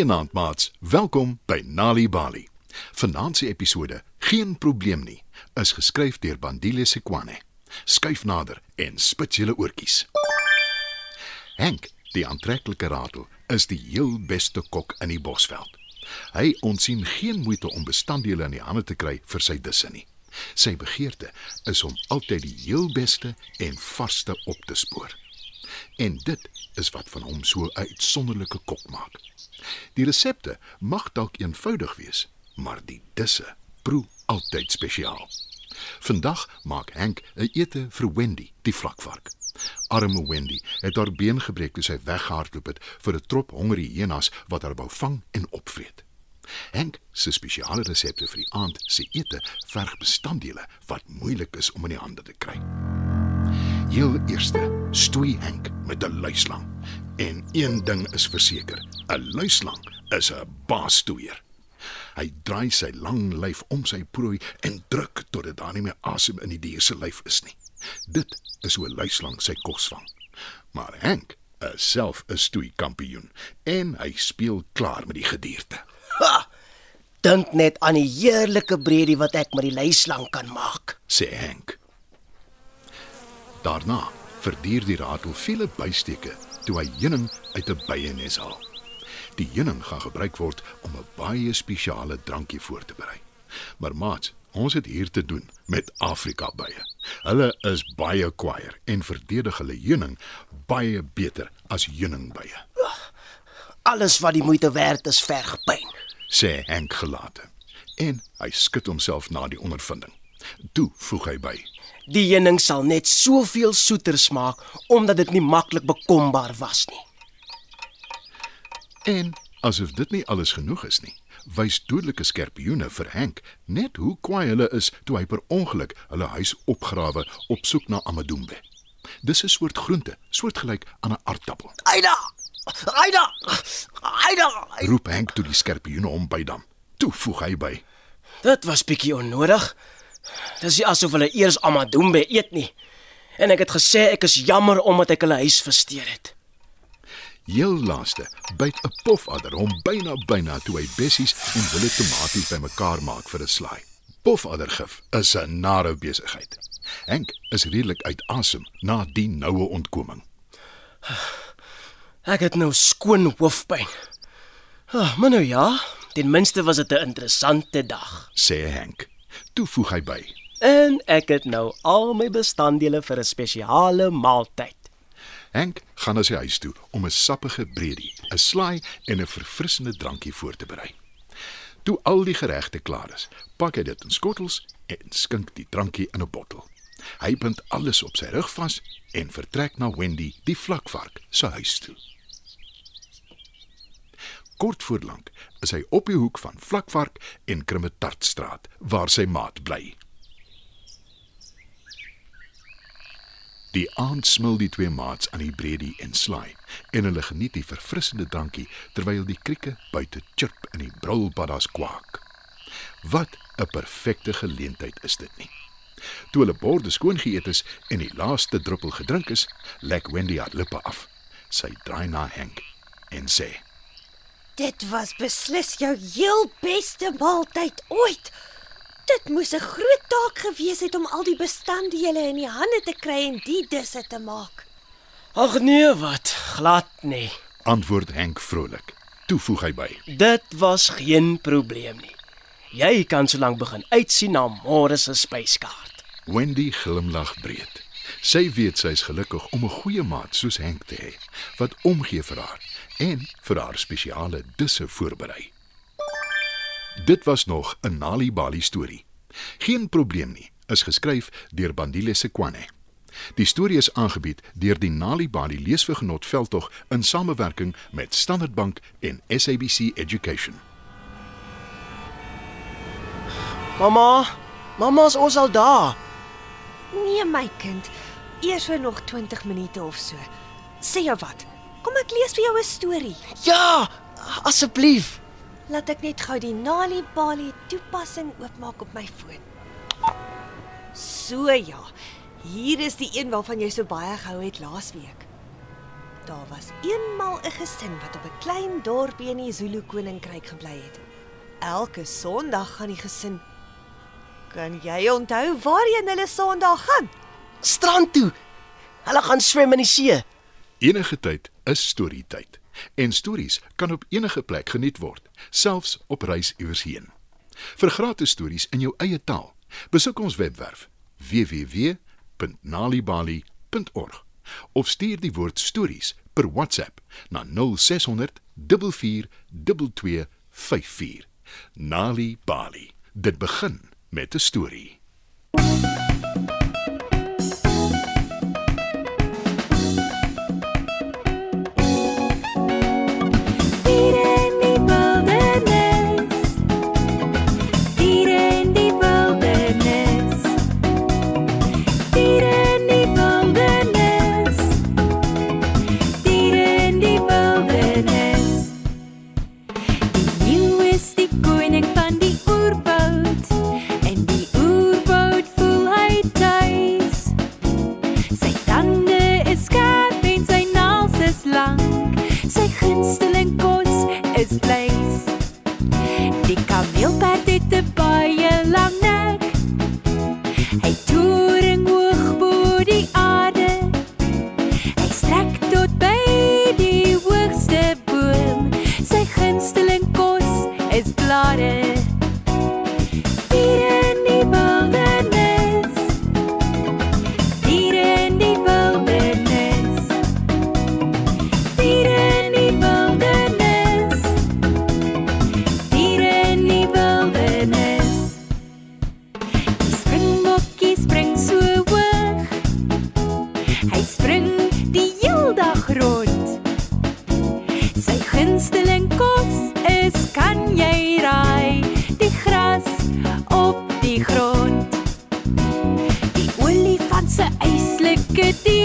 Goeienaand maats, welkom by Nali Bali. Vanaand se episode, geen probleem nie, is geskryf deur Bandile Sekwane. Skuif nader en spit julle oortjies. Henk, die aantreklike ratel, is die heel beste kok in die Bosveld. Hy ontsien geen moeite om bestanddele in die hande te kry vir sy disse nie. Sy begeerte is om altyd die heel beste en varsste op te spoor. En dit is wat van hom so 'n uitsonderlike kok maak. Die resepte mag dalk eenvoudig wees, maar die disse proe altyd spesiaal. Vandag maak Henk 'n ete vir Wendy, die vlakvark. Arme Wendy het haar been gebreek toe sy weggehardloop het vir 'n trop honger hyenas wat haar wou vang en opvreet. Henk se spesiale resepte vir die aand se ete verg bestanddele wat moeilik is om in die hande te kry. Heel eerste stoei Henk met 'n luislang. En een ding is verseker, 'n luislang is 'n baasstoeier. Hy draai sy lang lyf om sy prooi en druk tot dit daar nie meer asem in die dier se lyf is nie. Dit is hoe 'n luislang sy kos vang. Maar Henk is self 'n stoei kampioen en hy speel klaar met die gedierte. Ha! Dink net aan die heerlike bredie wat ek met die leislang kan maak. sê Henk. Daarna verduur die ratel vele bysteke toe hy heuning uit 'n byenes haal. Die heuning gaan gebruik word om 'n baie spesiale drankie voor te berei. Maar maat, ons het hier te doen met Afrika bye. Hulle is baie kwaier en verdedig hulle heuning baie beter as heuningbye, Alles wat die moeite werd is, verg pyn. sê Henk gelate. En hy skud homself na die ondervinding. Toe voeg hy by: Die heuning sal net soveel soeter smaak omdat dit nie maklik bekombaar was nie. En asof dit nie alles genoeg is nie, wys dodelike skerpioene vir Henk net hoe kwaai hulle is toe hy per ongeluk hulle huis opgrawe op soek na amadumbe. Dis 'n soort groente, soortgelyk aan 'n aardappel. Aida! Aida! Aida! Roep Henk toe die skerpioene hom bydam. Toe voeg hy by: Dit was bietjie onnodig. Dis nie asof hulle eers amadumbe eet nie. En ek het gesê ek is jammer omdat ek hulle huis versteur het. Heel laaste byt 'n pofadder hom byna byna toe hy bessies en wille tomaties bymekaar maak vir 'n slaai. Pofaddergif is 'n nare besigheid. Henk is redelik uit asem na die noue ontkoming. Ek het nou skoon hoofpyn. Ah, maar nou ja, ten minste was dit 'n interessante dag. sê Henk. Toe voeg hy by: En ek het nou al my bestanddele vir 'n spesiale maaltyd. Henk gaan na sy huis toe om 'n sappige bredie, 'n slaai en 'n verfrissende drankie voor te berei. Toe al die geregte klaar is, pak hy dit in skottels en skink die drankie in 'n bottel. Hy bind alles op sy rug vas en vertrek na Wendy, die vlakvark, se huis toe. Kort voor lank is hy op die hoek van Vlakvark en Krimmetartstraat waar sy maat bly. Die aand smil die twee maats aan die bredie en slaai en hulle geniet die verfrissende drankie terwyl die krieke buite chirp en die brulpaddas kwak. Wat 'n perfekte geleentheid is dit nie. Toe hulle borde skoon geëet is en die laaste druppel gedrink is, lek Wendy haar lippe af. Sy draai na Henk en sê: Dit was beslis jou heel beste maaltyd ooit. Dit moes 'n groot taak gewees het om al die bestanddele in die hande te kry en die disse te maak. Ag nee, wat? Glad nee. Antwoord Henk vrolik. Toe voeg hy by: Dit was geen probleem nie. Jy kan solank begin uitsien na môre se spyskaart. Wendy glimlag breed. Sy weet sy is gelukkig om 'n goeie maat soos Henk te hê wat omgee vir haar en vir haar spesiale disse voorberei. Dit was nog 'n Nali Bali storie. Geen probleem nie is geskryf deur Bandile Sekwane. Die storie is aangebied deur die Nali Bali leesvergenot veldtog in samewerking met Standard Bank en SABC Education. Mamma, mamma's ons al daar. Nee my kind, eers vir nog 20 minute of so. Sê jou wat? Kom ek lees vir jou 'n storie. Ja, asseblief. Laat ek net gou die Nali Bali toepassing oopmaak op my foon. So ja, hier is die een waarvan jy so baie gehou het laasweek. Daar was eenmal 'n een gesin wat op 'n klein dorpie in die Zulu koninkryk gebly het. Elke Sondag gaan die gesin Kan jy onthou waarheen hulle Sondag gaan? Strand toe. Hulle gaan swem in die see. Enige tyd is storietyd en stories kan op enige plek geniet word, selfs op reis iewers heen. Vir gratis stories in jou eie taal, besoek ons webwerf www.nalibali.org of stuur die woord stories per WhatsApp na 0600 442254. Nali Bali. Dit begin met 'n storie. gunsteling kos is, kan jy raai, die gras op die grond. Die olifant se eislike dier